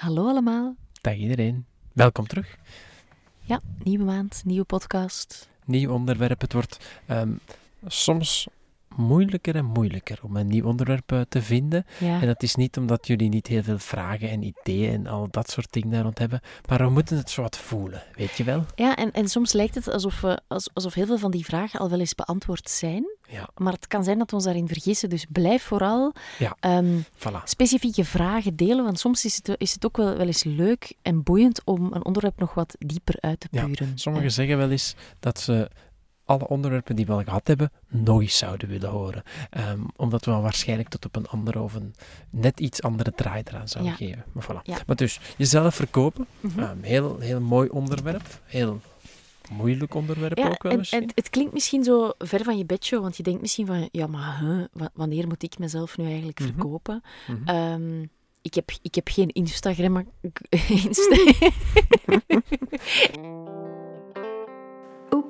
Hallo allemaal. Dag iedereen. Welkom terug. Ja, nieuwe maand, nieuwe podcast. Nieuw onderwerp. Het wordt ehm, soms moeilijker en moeilijker om een nieuw onderwerp eh, te vinden. Ja, En dat is niet omdat jullie niet heel veel vragen en ideeën en al dat soort dingen daar rond hebben, maar we moeten het zo wat voelen, weet je wel? ja en, en soms lijkt het alsof, we, als- alsof heel veel van die vragen al wel eens beantwoord zijn. Ja, Maar het kan zijn dat we ons daarin vergissen. Dus blijf vooral Ja. ehm, voilà. specifieke vragen delen. Want soms is het, is het ook wel, wel eens leuk en boeiend om een onderwerp nog wat dieper uit te Ja, puren. Sommigen zeggen wel eens dat ze alle onderwerpen die we al gehad hebben, nog eens zouden willen horen. Ehm, omdat we dan waarschijnlijk tot op een andere of een net iets andere draai eraan zouden Ja. geven. Maar, voilà. Ja. maar dus, jezelf verkopen, ehm, heel, heel mooi onderwerp. Heel moeilijk onderwerp Ja, ook wel en, en het klinkt misschien zo ver van je bedshow, want je denkt misschien van, ja, maar huh, wa- wanneer moet ik mezelf nu eigenlijk Mhm. verkopen? Mhm. Ehm, ik, heb, ik heb geen Instagram. Insta